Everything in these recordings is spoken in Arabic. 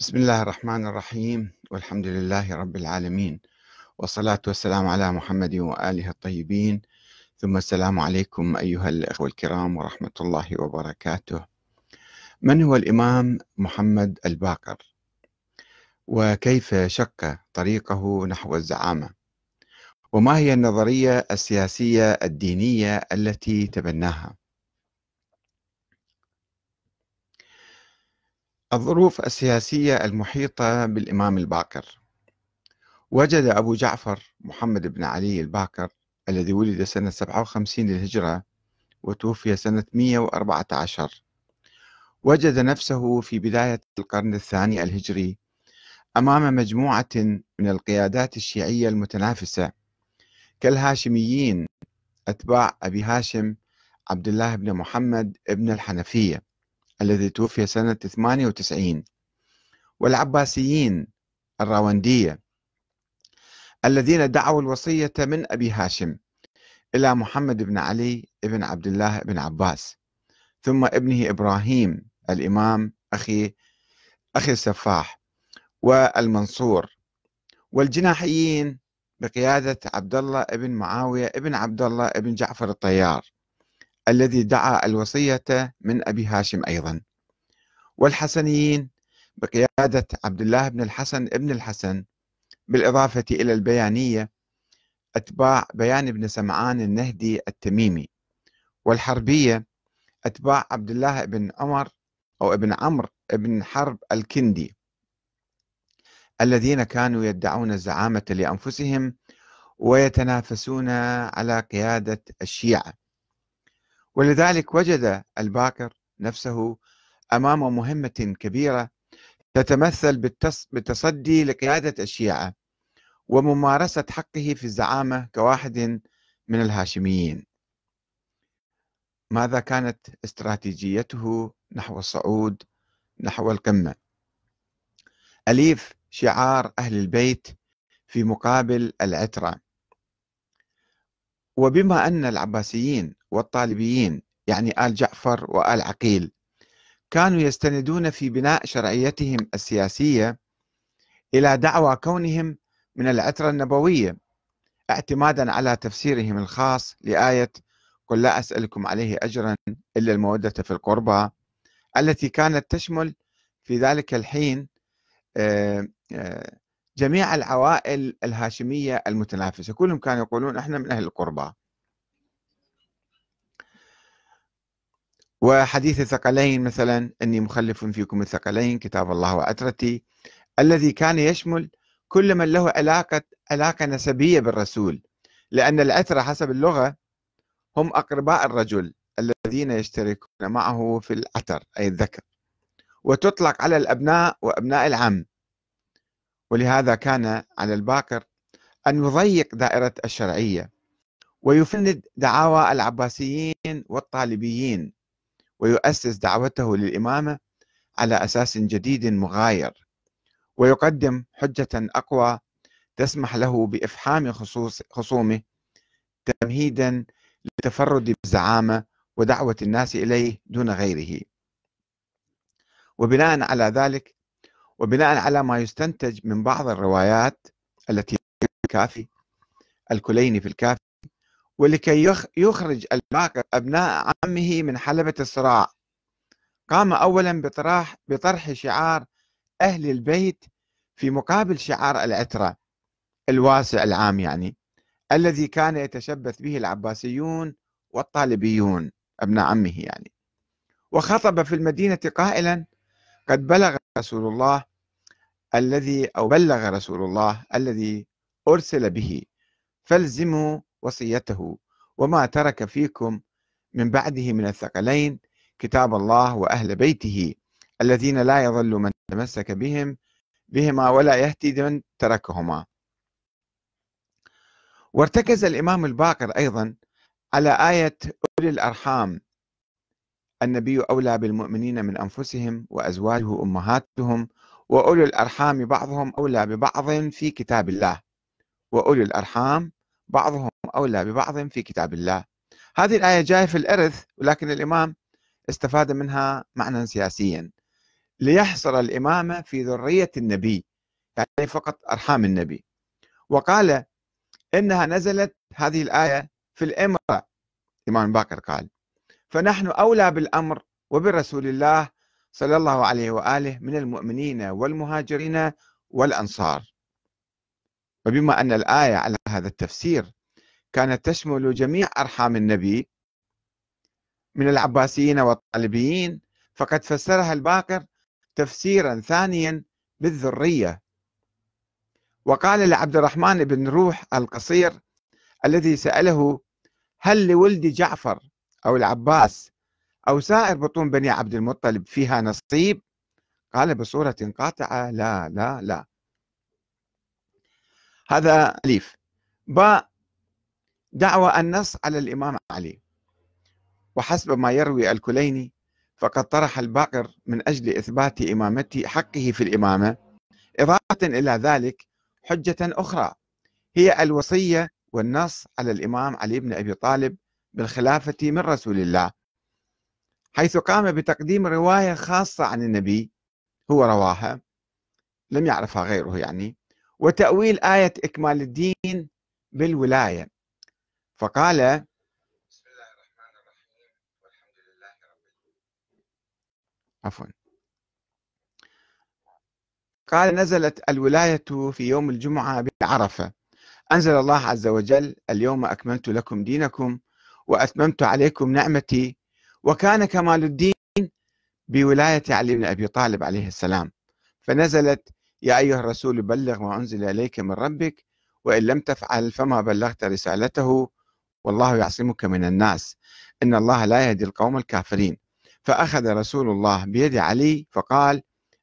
بسم الله الرحمن الرحيم والحمد لله رب العالمين والصلاة والسلام على محمد وآله الطيبين. ثم السلام عليكم أيها الأخوة الكرام ورحمة الله وبركاته. من هو الإمام محمد الباقر؟ وكيف شق طريقه نحو الزعامة؟ وما هي النظرية السياسية الدينية التي تبناها؟ الظروف السياسية المحيطة بالإمام الباقر وجد أبو جعفر محمد بن علي الباقر الذي ولد سنة 57 للهجرة وتوفي سنة 114 وجد نفسه في بداية القرن الثاني الهجري أمام مجموعة من القيادات الشيعية المتنافسة كالهاشميين أتباع أبي هاشم عبد الله بن محمد بن الحنفية. الذي توفي سنة 98 والعباسيين الراوندية الذين دعوا الوصية من أبي هاشم إلى محمد بن علي بن عبد الله بن عباس ثم ابنه إبراهيم الإمام أخي أخي السفاح والمنصور والجناحيين بقيادة عبد الله بن معاوية بن عبد الله بن جعفر الطيار. الذي دعا الوصية من أبي هاشم أيضا. والحسنيين بقيادة عبد الله بن الحسن ابن الحسن بالإضافة إلى البيانية أتباع بيان بن سمعان النهدي التميمي والحربية أتباع عبد الله بن عمر أو ابن عمرو بن حرب الكندي الذين كانوا يدعون الزعامة لأنفسهم ويتنافسون على قيادة الشيعة. ولذلك وجد الباكر نفسه أمام مهمة كبيرة تتمثل بالتصدي لقيادة الشيعة وممارسة حقه في الزعامة كواحد من الهاشميين. ماذا كانت استراتيجيته نحو الصعود نحو القمة؟ أليف شعار أهل البيت في مقابل العترة. وبما أن العباسيين والطالبيين يعني آل جعفر وآل عقيل كانوا يستندون في بناء شرعيتهم السياسية إلى دعوى كونهم من العترة النبوية اعتمادا على تفسيرهم الخاص لآية قل لا أسألكم عليه أجرا إلا المودة في القربى التي كانت تشمل في ذلك الحين آه، آه، جميع العوائل الهاشمية المتنافسة. كلهم كانوا يقولون إحنا من أهل القربى. وحديث الثقلين مثلا إني مخلف فيكم الثقلين كتاب الله وعترتي الذي كان يشمل كل من له علاقة علاقة نسبية بالرسول. لأن العتره حسب اللغة هم أقرباء الرجل الذين يشتركون معه في العتر أي الذكر. وتطلق على الأبناء وأبناء العم. ولهذا كان على الباكر أن يضيق دائرة الشرعية ويفند دعاوى العباسيين والطالبيين ويؤسس دعوته للإمامة على أساس جديد مغاير ويقدم حجة أقوى تسمح له بإفحام خصوص خصومه تمهيدا للتفرد بالزعامة ودعوة الناس إليه دون غيره. وبناء على ذلك وبناء على ما يستنتج من بعض الروايات التي في الكافي الكليني في الكافي ولكي يخرج الباقر أبناء عمه من حلبة الصراع. قام أولا بطرح, بطرح شعار أهل البيت في مقابل شعار العترة الواسع العام يعني الذي كان يتشبث به العباسيون والطالبيون أبناء عمه يعني. وخطب في المدينة قائلا قد بلغ رسول الله الذي أو بلغ رسول الله الذي أرسل به فالزموا وصيته وما ترك فيكم من بعده من الثقلين كتاب الله وأهل بيته الذين لا يضل من تمسك بهم بهما ولا يهتدي من تركهما. وارتكز الإمام الباقر أيضا على آية أولي الأرحام النبي أولى بالمؤمنين من أنفسهم وأزواجه أمهاتهم وأولي الأرحام بعضهم أولى ببعض في كتاب الله. وأولي الأرحام بعضهم أولى ببعض في كتاب الله. هذه الآية جاية في الإرث ولكن الإمام استفاد منها معنى سياسيا. ليحصر الإمامة في ذرية النبي يعني فقط أرحام النبي. وقال إنها نزلت هذه الآية في الإمرة إمام باكر قال. فنحن أولى بالأمر وبرسول الله صلى الله عليه وآله من المؤمنين والمهاجرين والأنصار. وبما أن الآية على هذا التفسير كانت تشمل جميع أرحام النبي من العباسيين والطالبيين فقد فسرها الباقر تفسيرا ثانيا بالذرية. وقال لعبد الرحمن بن روح القصير الذي سأله هل لولد جعفر أو العباس أو سائر بطون بني عبد المطلب فيها نصيب؟ قال بصورة قاطعة لا لا لا. هذا أليف. باء دعوى النص على الإمام علي. وحسب ما يروي الكليني فقد طرح الباقر من أجل إثبات إمامته حقه في الإمامة إضافة إلى ذلك حجة أخرى هي الوصية والنص على الإمام علي بن أبي طالب بالخلافة من رسول الله. حيث قام بتقديم رواية خاصة عن النبي هو رواها لم يعرفها غيره يعني وتأويل آية إكمال الدين بالولاية. فقال بسم الله الرحمن الرحيم والحمد لله رب عفوا. قال نزلت الولاية في يوم الجمعة بعرفة. أنزل الله عز وجل اليوم أكملت لكم دينكم وأتممت عليكم نعمتي وكان كمال الدين بولاية علي بن أبي طالب عليه السلام. فنزلت يا أيها الرسول بلغ ما أنزل إليك من ربك وإن لم تفعل فما بلغت رسالته والله يعصمك من الناس. إن الله لا يهدي القوم الكافرين. فأخذ رسول الله بيد علي فقال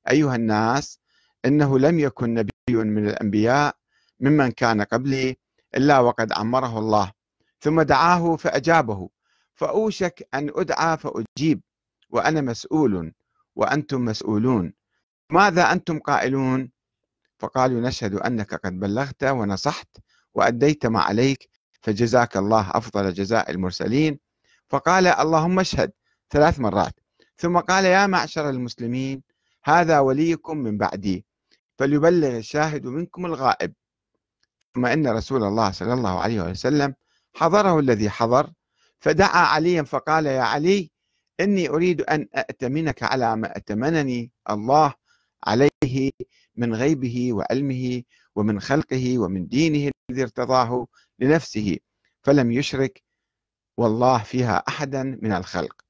أيها الناس إنه لم يكن نبي من الأنبياء ممن كان قبلي إلا وقد عمره الله ثم دعاه فأجابه. فأوشك أن أدعى فأجيب وأنا مسؤول وأنتم مسؤولون. ماذا أنتم قائلون؟ فقالوا نشهد أنك قد بلغت ونصحت وأديت ما عليك فجزاك الله أفضل جزاء المرسلين. فقال اللهم اشهد ثلاث مرات. ثم قال يا معشر المسلمين هذا وليكم من بعدي فليبلغ الشاهد منكم الغائب. ثم إن رسول الله صلى الله عليه وسلم حضره الذي حضر فدعا عليا فقال يا علي إني أريد أن أأتمنك على ما أتمنني الله عليه من غيبه وعلمه ومن خلقه ومن دينه الذي ارتضاه لنفسه فلم يشرك والله فيها أحدا من الخلق.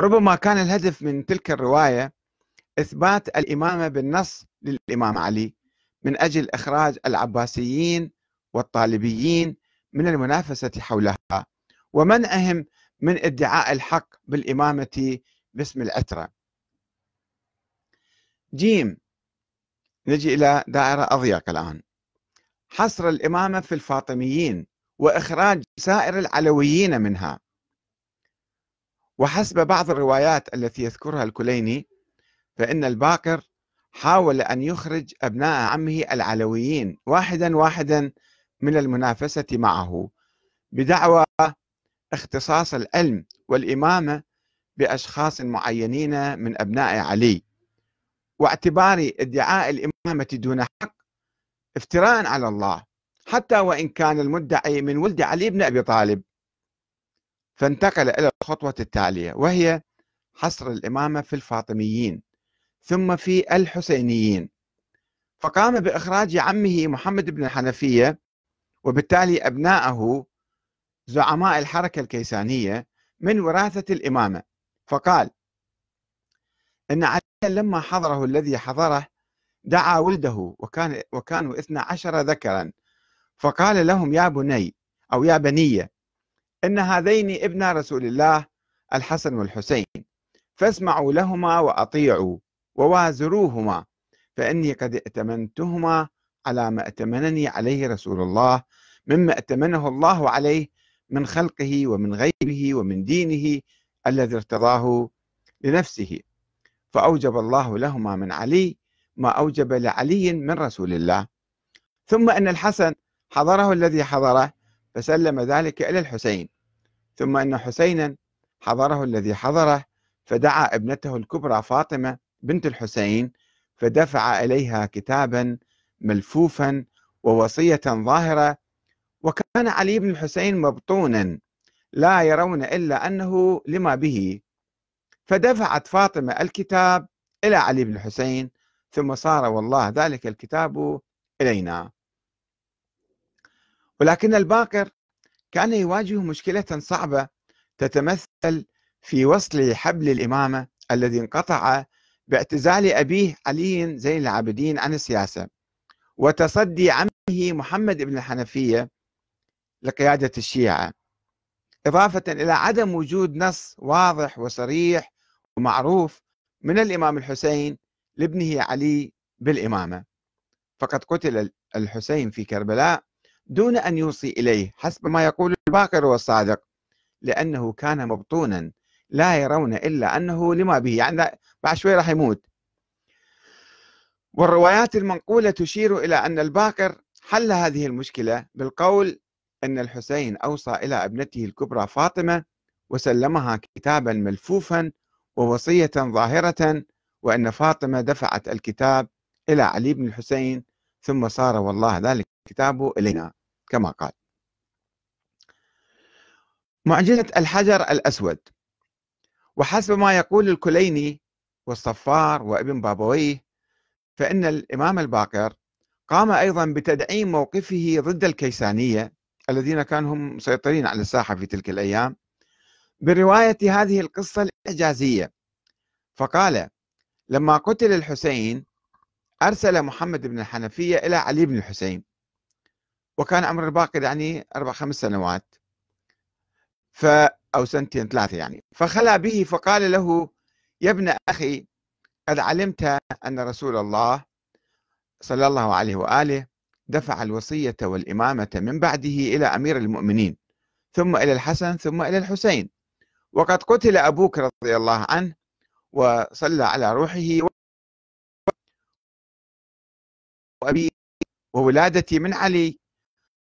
ربما كان الهدف من تلك الرواية إثبات الإمامة بالنص للإمام علي من أجل إخراج العباسيين والطالبيين من المنافسة حولها ومنعهم من ادعاء الحق بالإمامة باسم العترة. جيم نجي إلى دائرة أضيق الآن. حصر الإمامة في الفاطميين وإخراج سائر العلويين منها. وحسب بعض الروايات التي يذكرها الكليني فإن الباقر حاول أن يخرج أبناء عمه العلويين واحدا واحدا من المنافسة معه بدعوى اختصاص العلم والإمامة بأشخاص معينين من أبناء علي واعتبار ادعاء الإمامة دون حق افتراء على الله حتى وإن كان المدعي من ولد علي بن أبي طالب. فانتقل إلى الخطوة التالية وهي حصر الإمامة في الفاطميين ثم في الحسينيين. فقام بإخراج عمه محمد بن الحنفية وبالتالي أبناءه زعماء الحركة الكيسانية من وراثة الإمامة. فقال إن علي لما حضره الذي حضره دعا ولده وكان وكانوا اثنا عشر ذكرا. فقال لهم يا بني أو يا بنية إن هذين ابن رسول الله الحسن والحسين فاسمعوا لهما وأطيعوا ووازروهما فإني قد ائتمنتهما على ما ائتمنني عليه رسول الله مما ائتمنه الله عليه من خلقه ومن غيبه ومن دينه الذي ارتضاه لنفسه. فأوجب الله لهما من علي ما أوجب لعلي من رسول الله. ثم أن الحسن حضره الذي حضره فسلم ذلك إلى الحسين. ثم أن حسينا حضره الذي حضره فدعا ابنته الكبرى فاطمة بنت الحسين فدفع إليها كتابا ملفوفا ووصية ظاهرة وكان علي بن الحسين مبطونا لا يرون إلا أنه لما به. فدفعت فاطمة الكتاب إلى علي بن الحسين ثم صار والله ذلك الكتاب إلينا. ولكن الباقر كان يواجه مشكلة صعبة تتمثل في وصل حبل الإمامة الذي انقطع باعتزال أبيه علي زين العابدين عن السياسة. وتصدي عمه محمد بن الحنفية لقيادة الشيعة إضافة إلى عدم وجود نص واضح وصريح ومعروف من الإمام الحسين لابنه علي بالإمامة. فقد قتل الحسين في كربلاء دون أن يوصي إليه حسب ما يقول الباقر والصادق لأنه كان مبطونا لا يرون إلا أنه لما به يعني بعد شوي راح يموت. والروايات المنقولة تشير إلى أن الباقر حل هذه المشكلة بالقول أن الحسين أوصى إلى ابنته الكبرى فاطمة وسلمها كتابا ملفوفا ووصية ظاهرة وأن فاطمة دفعت الكتاب إلى علي بن الحسين ثم صار والله ذلك الكتاب إلينا كما قال. معجزة الحجر الأسود. وحسب ما يقول الكليني والصفار وابن بابويه فإن الإمام الباقر قام أيضا بتدعيم موقفه ضد الكيسانية الذين كانوا هم مسيطرين على الساحة في تلك الأيام برواية هذه القصة الإعجازية. فقال لما قتل الحسين أرسل محمد بن الحنفية إلى علي بن الحسين. وكان عمر الباقر يعني أربع خمس سنوات. ف أو سنتين ثلاثة يعني. فخلى به فقال له يا ابن أخي قد علمت أن رسول الله صلى الله عليه وآله دفع الوصية والإمامة من بعده إلى أمير المؤمنين ثم إلى الحسن ثم إلى الحسين. وقد قتل أبوك رضي الله عنه وصلى على روحه وأبي وولادتي من علي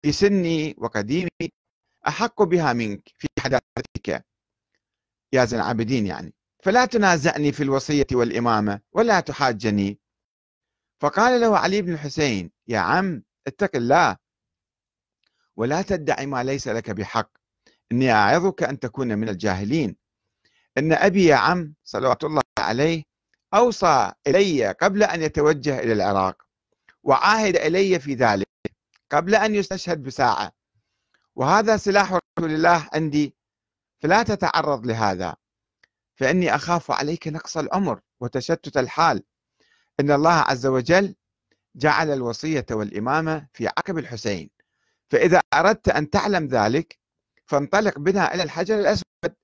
في سني وقديمي أحق بها منك في حداثتك. يا زين العابدين يعني. فلا تنازعني في الوصية والإمامة ولا تحاجني. فقال له علي بن الحسين يا عم اتق الله ولا تدعي ما ليس لك بحق. إني أعظك أن تكون من الجاهلين. إن أبي يا عم صلوات الله عليه أوصى إلي قبل أن يتوجه إلى العراق وعاهد إلي في ذلك قبل أن يستشهد بساعة. وهذا سلاح رسول الله عندي فلا تتعرض لهذا. فإني أخاف عليك نقص العمر وتشتت الحال. إن الله عز وجل جعل الوصية والإمامة في عقب الحسين. فإذا أردت أن تعلم ذلك فانطلق بنا إلى الحجر الأسود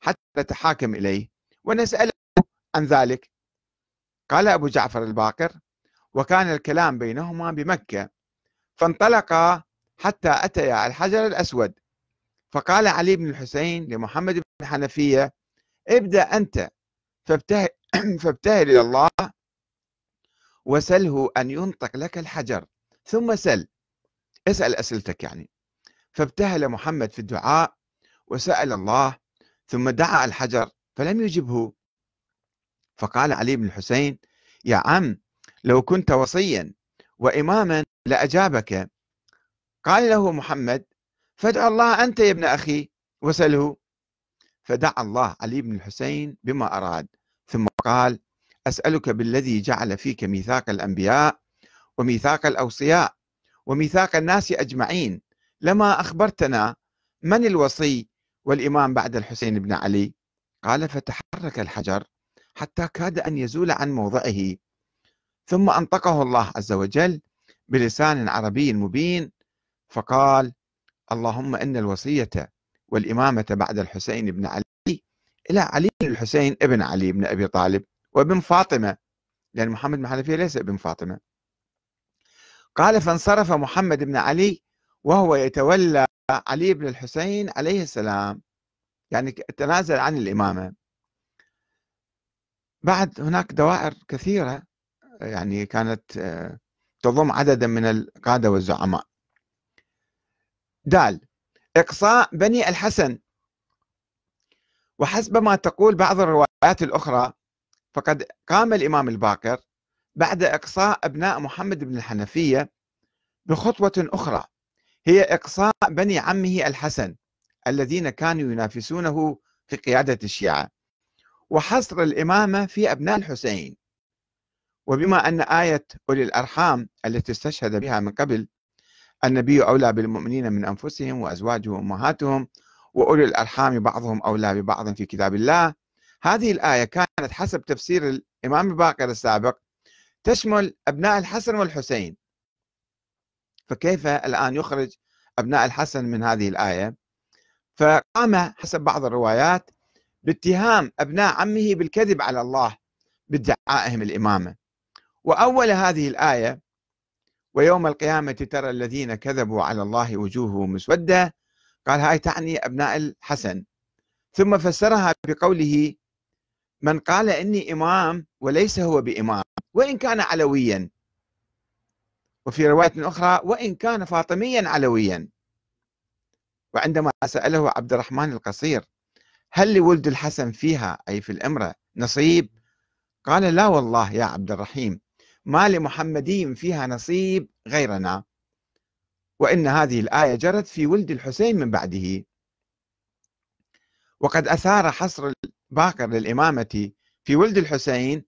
حتى نتحاكم إليه ونسأله عن ذلك. قال أبو جعفر الباقر وكان الكلام بينهما بمكة. فانطلقا حتى أتيا الحجر الأسود. فقال علي بن الحسين لمحمد بن حنفية ابدأ أنت. فابتهل, فابتهل إلى الله وسله أن ينطق لك الحجر. ثم سل. اسأل أسئلتك يعني. فابتهل محمد في الدعاء وسأل الله ثم دعا الحجر فلم يجبه. فقال علي بن الحسين يا عم لو كنت وصيا وإماما لأجابك. قال له محمد فادع الله أنت يا ابن أخي. وسله فدعا الله علي بن الحسين بما أراد. ثم قال أسألك بالذي جعل فيك ميثاق الأنبياء وميثاق الأوصياء وميثاق الناس أجمعين. لما أخبرتنا من الوصي والإمام بعد الحسين بن علي؟ قال فتحرك الحجر حتى كاد أن يزول عن موضعه. ثم أنطقه الله عز وجل بلسان عربي مبين فقال اللهم إن الوصية والإمامة بعد الحسين بن علي إلى علي بن الحسين ابن علي بن أبي طالب وابن فاطمة لأن محمد بن حنفية ليس ابن فاطمة. قال فانصرف محمد بن علي وهو يتولى علي بن الحسين عليه السلام. يعني تنازل عن الإمامة. بعد هناك دوائر كثيرة يعني كانت آه، تضم عددا من القادة والزعماء. دال إقصاء بني الحسن. وحسب ما تقول بعض الروايات الأخرى فقد قام الإمام الباقر بعد إقصاء أبناء محمد بن الحنفية بخطوة أخرى هي إقصاء بني عمه الحسن الذين كانوا ينافسونه في قيادة الشيعة. وحصر الإمامة في أبناء الحسين. وبما أن آية أولي الأرحام التي استشهد بها من قبل النبي أولى بالمؤمنين من أنفسهم وأزواجهم وأمهاتهم وأولي الأرحام بعضهم أولى ببعض في كتاب الله. هذه الآية كانت حسب تفسير الإمام الباقر السابق تشمل أبناء الحسن والحسين. فكيف الآن يخرج أبناء الحسن من هذه الآية؟ فقام حسب بعض الروايات باتهام أبناء عمه بالكذب على الله بادعائهم الإمامة. وأول هذه الآية ويوم القيامة ترى الذين كذبوا على الله وجوههم مسودة. قال هاي تعني أبناء الحسن. ثم فسرها بقوله من قال إني إمام وليس هو بإمام وإن كان علويا. وفي رواية أخرى وإن كان فاطميا علويا. وعندما سأله عبد الرحمن القصير هل لولد الحسن فيها أي في الأمرة نصيب؟ قال لا والله يا عبد الرحيم. ما لمحمدي فيها نصيب غيرنا. وإن هذه الآية جرت في ولد الحسين من بعده. وقد أثار حصر الباقر للإمامة في ولد الحسين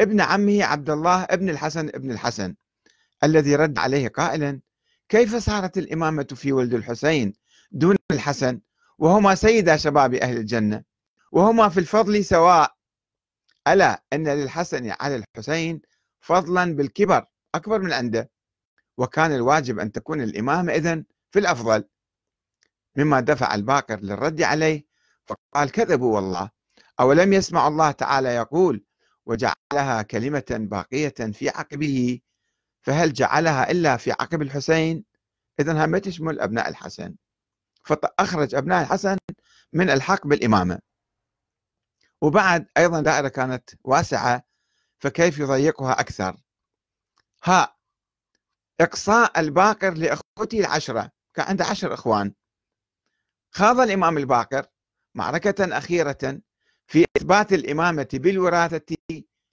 ابن عمه عبد الله ابن الحسن ابن الحسن الذي رد عليه قائلا كيف صارت الإمامة في ولد الحسين دون الحسن؟ وهما سيدا شباب أهل الجنة. وهما في الفضل سواء. ألا أن للحسن على الحسين فضلا بالكبر أكبر من عنده وكان الواجب أن تكون الإمامة إذن في الأفضل. مما دفع الباقر للرد عليه فقال كذبوا والله. أولم يسمع الله تعالى يقول وجعلها كلمة باقية في عقبه. فهل جعلها إلا في عقب الحسين؟ إذن هم تشمل أبناء الحسن. فأخرج أبناء الحسن من الحق بالإمامة. وبعد أيضا دائرة كانت واسعة. فكيف يضيقها أكثر؟ ها إقصاء الباقر لأخوته العشرة. كان عنده عشر إخوان. خاض الإمام الباقر معركة أخيرة في إثبات الإمامة بالوراثة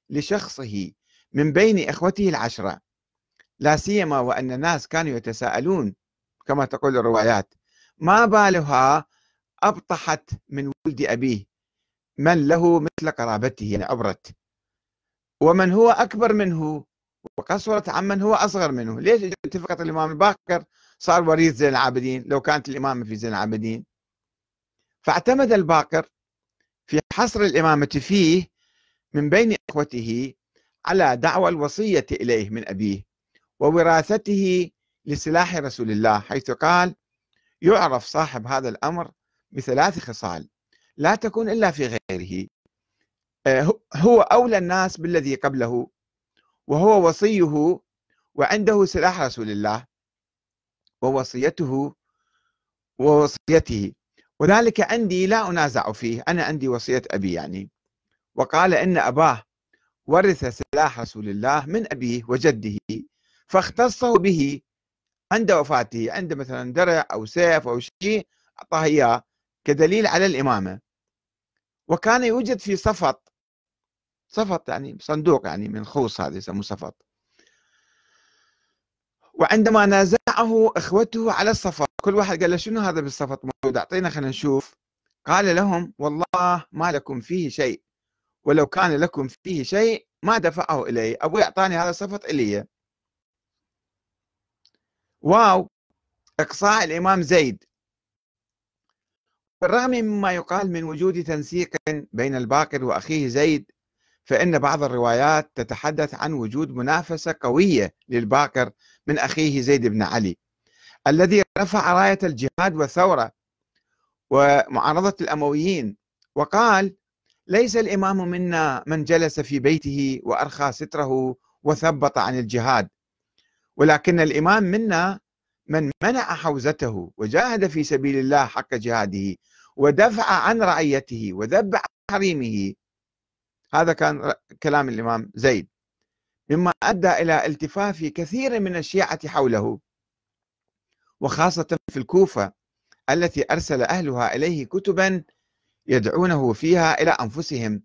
لشخصه من بين إخوته العشرة. لا سيما وأن الناس كانوا يتساءلون كما تقول الروايات ما بالها أبطحت من ولد أبيه؟ من له مثل قرابته يعني عبرت ومن هو أكبر منه؟ وقصرت عمن هو أصغر منه؟ ليش اتفقت الإمام الباكر صار وريث زين العابدين لو كانت الإمامة في زين العابدين. فاعتمد الباكر في حصر الإمامة فيه من بين إخوته على دعوى الوصية إليه من أبيه ووراثته لسلاح رسول الله حيث قال يعرف صاحب هذا الأمر بثلاث خصال لا تكون إلا في غيره. هو أولى الناس بالذي قبله وهو وصيه وعنده سلاح رسول الله ووصيته ووصيته. وذلك عندي لا أنازع فيه أنا عندي وصية أبي يعني. وقال إن أباه ورث سلاح رسول الله من أبيه وجده فاختصه به عند وفاته عنده مثلا درع أو سيف أو شيء أعطاه إياه كدليل على الإمامة. وكان يوجد في صفط صفط يعني صندوق يعني من خوص هذا يسموه صفط. وعندما نازعه إخوته على الصفط كل واحد قال له شنو هذا بالصفط موجود؟ أعطينا خلينا نشوف. قال لهم والله ما لكم فيه شيء. ولو كان لكم فيه شيء ما دفعه إلي. أبوي أعطاني هذا الصفط إلي. واو! إقصاء الإمام زيد. بالرغم مما يقال من وجود تنسيق بين الباقر وأخيه زيد فإن بعض الروايات تتحدث عن وجود منافسة قوية للباقر من أخيه زيد بن علي الذي رفع راية الجهاد والثورة ومعارضة الأمويين وقال ليس الإمام منا من جلس في بيته وأرخى ستره وثبط عن الجهاد ولكن الإمام منا من منع حوزته وجاهد في سبيل الله حق جهاده ودفع عن رعيته وذب عن حريمه هذا كان كلام الإمام زيد. مما أدى إلى التفاف كثير من الشيعة حوله وخاصة في الكوفة التي أرسل أهلها إليه كتبا يدعونه فيها إلى أنفسهم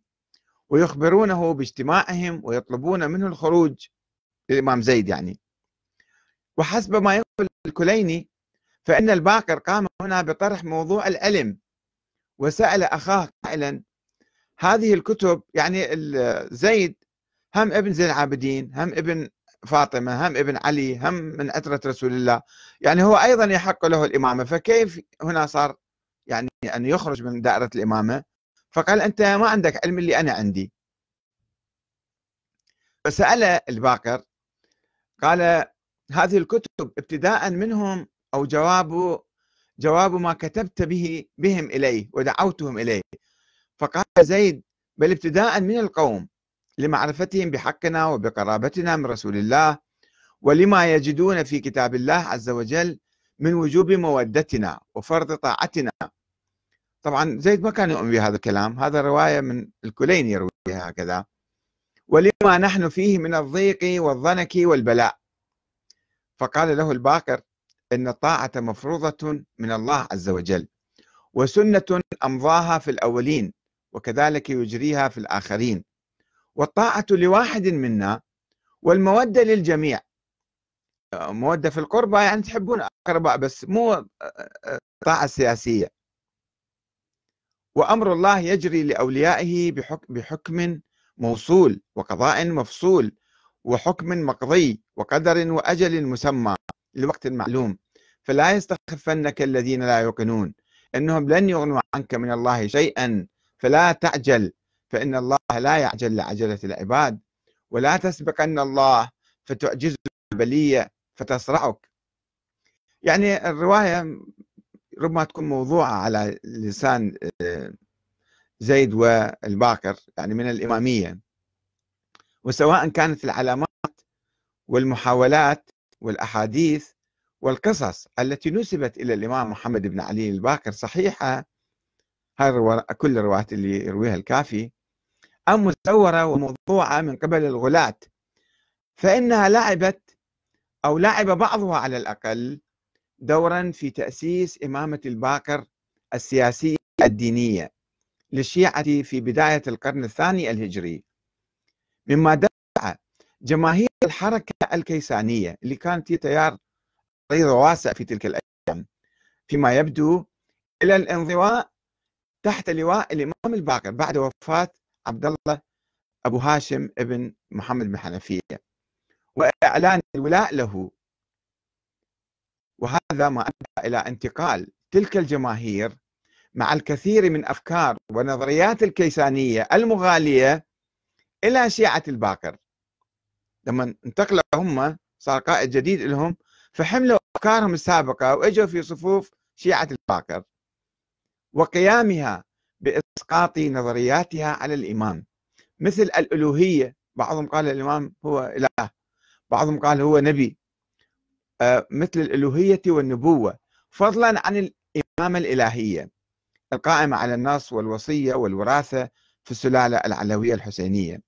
ويخبرونه باجتماعهم ويطلبون منه الخروج الإمام زيد يعني. وحسب ما يقول الكليني فإن الباقر قام هنا بطرح موضوع العلم وسأل أخاه قائلا هذه الكتب يعني زيد هم ابن زين العابدين هم ابن فاطمة هم ابن علي هم من عترة رسول الله. يعني هو أيضا يحق له الإمامة. فكيف هنا صار يعني أن يخرج من دائرة الإمامة؟ فقال أنت ما عندك علم اللي أنا عندي. فسأل الباقر قال هذه الكتب ابتداء منهم أو جواب جواب ما كتبت به بهم إليه ودعوتهم إليه. فقال زيد بل ابتداء من القوم لمعرفتهم بحقنا وبقرابتنا من رسول الله ولما يجدون في كتاب الله عز وجل من وجوب مودتنا وفرض طاعتنا. طبعا زيد ما كان يؤمن بهذا الكلام هذا رواية من الكليني يرويها هكذا. ولما نحن فيه من الضيق والضنك والبلاء. فقال له الباقر إن الطاعة مفروضة من الله عز وجل وسنة أمضاها في الأولين. وكذلك يجريها في الآخرين. والطاعة لواحد منا والمودة للجميع. مودة في القربة يعني تحبون أقرباء بس مو طاعة سياسية. وأمر الله يجري لأوليائه بحكم, بحكم موصول وقضاء مفصول وحكم مقضي وقدر وأجل مسمى لوقت معلوم. فلا يستخفنك الذين لا يوقنون. إنهم لن يغنوا عنك من الله شيئا. فلا تعجل فإن الله لا يعجل لعجلة العباد. ولا تسبقن الله فتعجز البلية فتصرعك يعني الرواية ربما تكون موضوعة على لسان آه، زيد والباقر يعني من الإمامية. وسواء كانت العلامات والمحاولات والأحاديث والقصص التي نسبت إلى الإمام محمد بن علي الباكر صحيحة هاي كل الروايات اللي يرويها الكافي. أم مزورة وموضوعة من قبل الغلاة فإنها لعبت أو لعب بعضها على الأقل دورا في تأسيس إمامة الباكر السياسية الدينية للشيعة في بداية القرن الثاني الهجري. مما دفع جماهير الحركة الكيسانية اللي كانت هي تيار ريض واسع في تلك الأيام فيما يبدو إلى الانضواء تحت لواء الإمام الباقر بعد وفاة عبد الله أبو هاشم ابن محمد بن حنفية. وإعلان الولاء له. وهذا ما أدى إلى انتقال تلك الجماهير مع الكثير من أفكار ونظريات الكيسانية المغالية إلى شيعة الباقر. لما انتقلوا هم صار قائد جديد لهم فحملوا أفكارهم السابقة وإجوا في صفوف شيعة الباكر وقيامها بإسقاط نظرياتها على الإمام. مثل الألوهية بعضهم قال الإمام هو إله بعضهم قال هو نبي. آه، مثل الألوهية والنبوة. فضلا عن الإمامة الإلهية القائمة على النص والوصية والوراثة في السلالة العلوية الحسينية.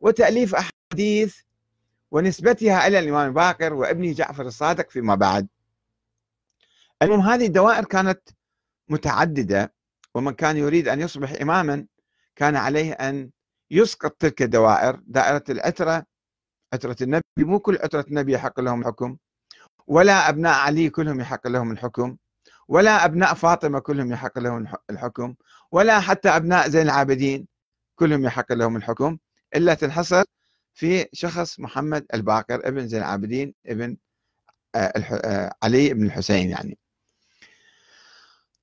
وتأليف أحاديث ونسبتها إلى الإمام الباقر وابنه جعفر الصادق فيما بعد. المهم هذه الدوائر كانت متعددة ومن كان يريد أن يصبح إماما كان عليه أن يسقط تلك الدوائر دائرة العترة عترة النبي. مو كل عترة النبي يحق لهم الحكم ولا أبناء علي كلهم يحق لهم الحكم ولا أبناء فاطمة كلهم يحق لهم الحكم ولا حتى أبناء زين العابدين كلهم يحق لهم الحكم إلا تنحصر في شخص محمد الباقر ابن زين العابدين ابن آه، آه، علي بن الحسين يعني.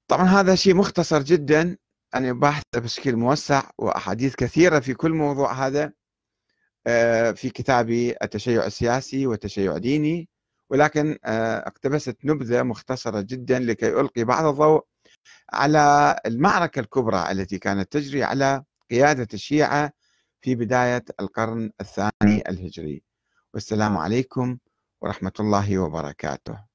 طبعا هذا شيء مختصر جدا. أنا بحث بشكل موسع وأحاديث كثيرة في كل موضوع هذا آه، في كتابي التشيع السياسي والتشيع ديني. ولكن اقتبست نبذة مختصرة جدا لكي ألقي بعض الضوء على المعركة الكبرى التي كانت تجري على قيادة الشيعة في بداية القرن الثاني الهجري. والسلام عليكم ورحمة الله وبركاته.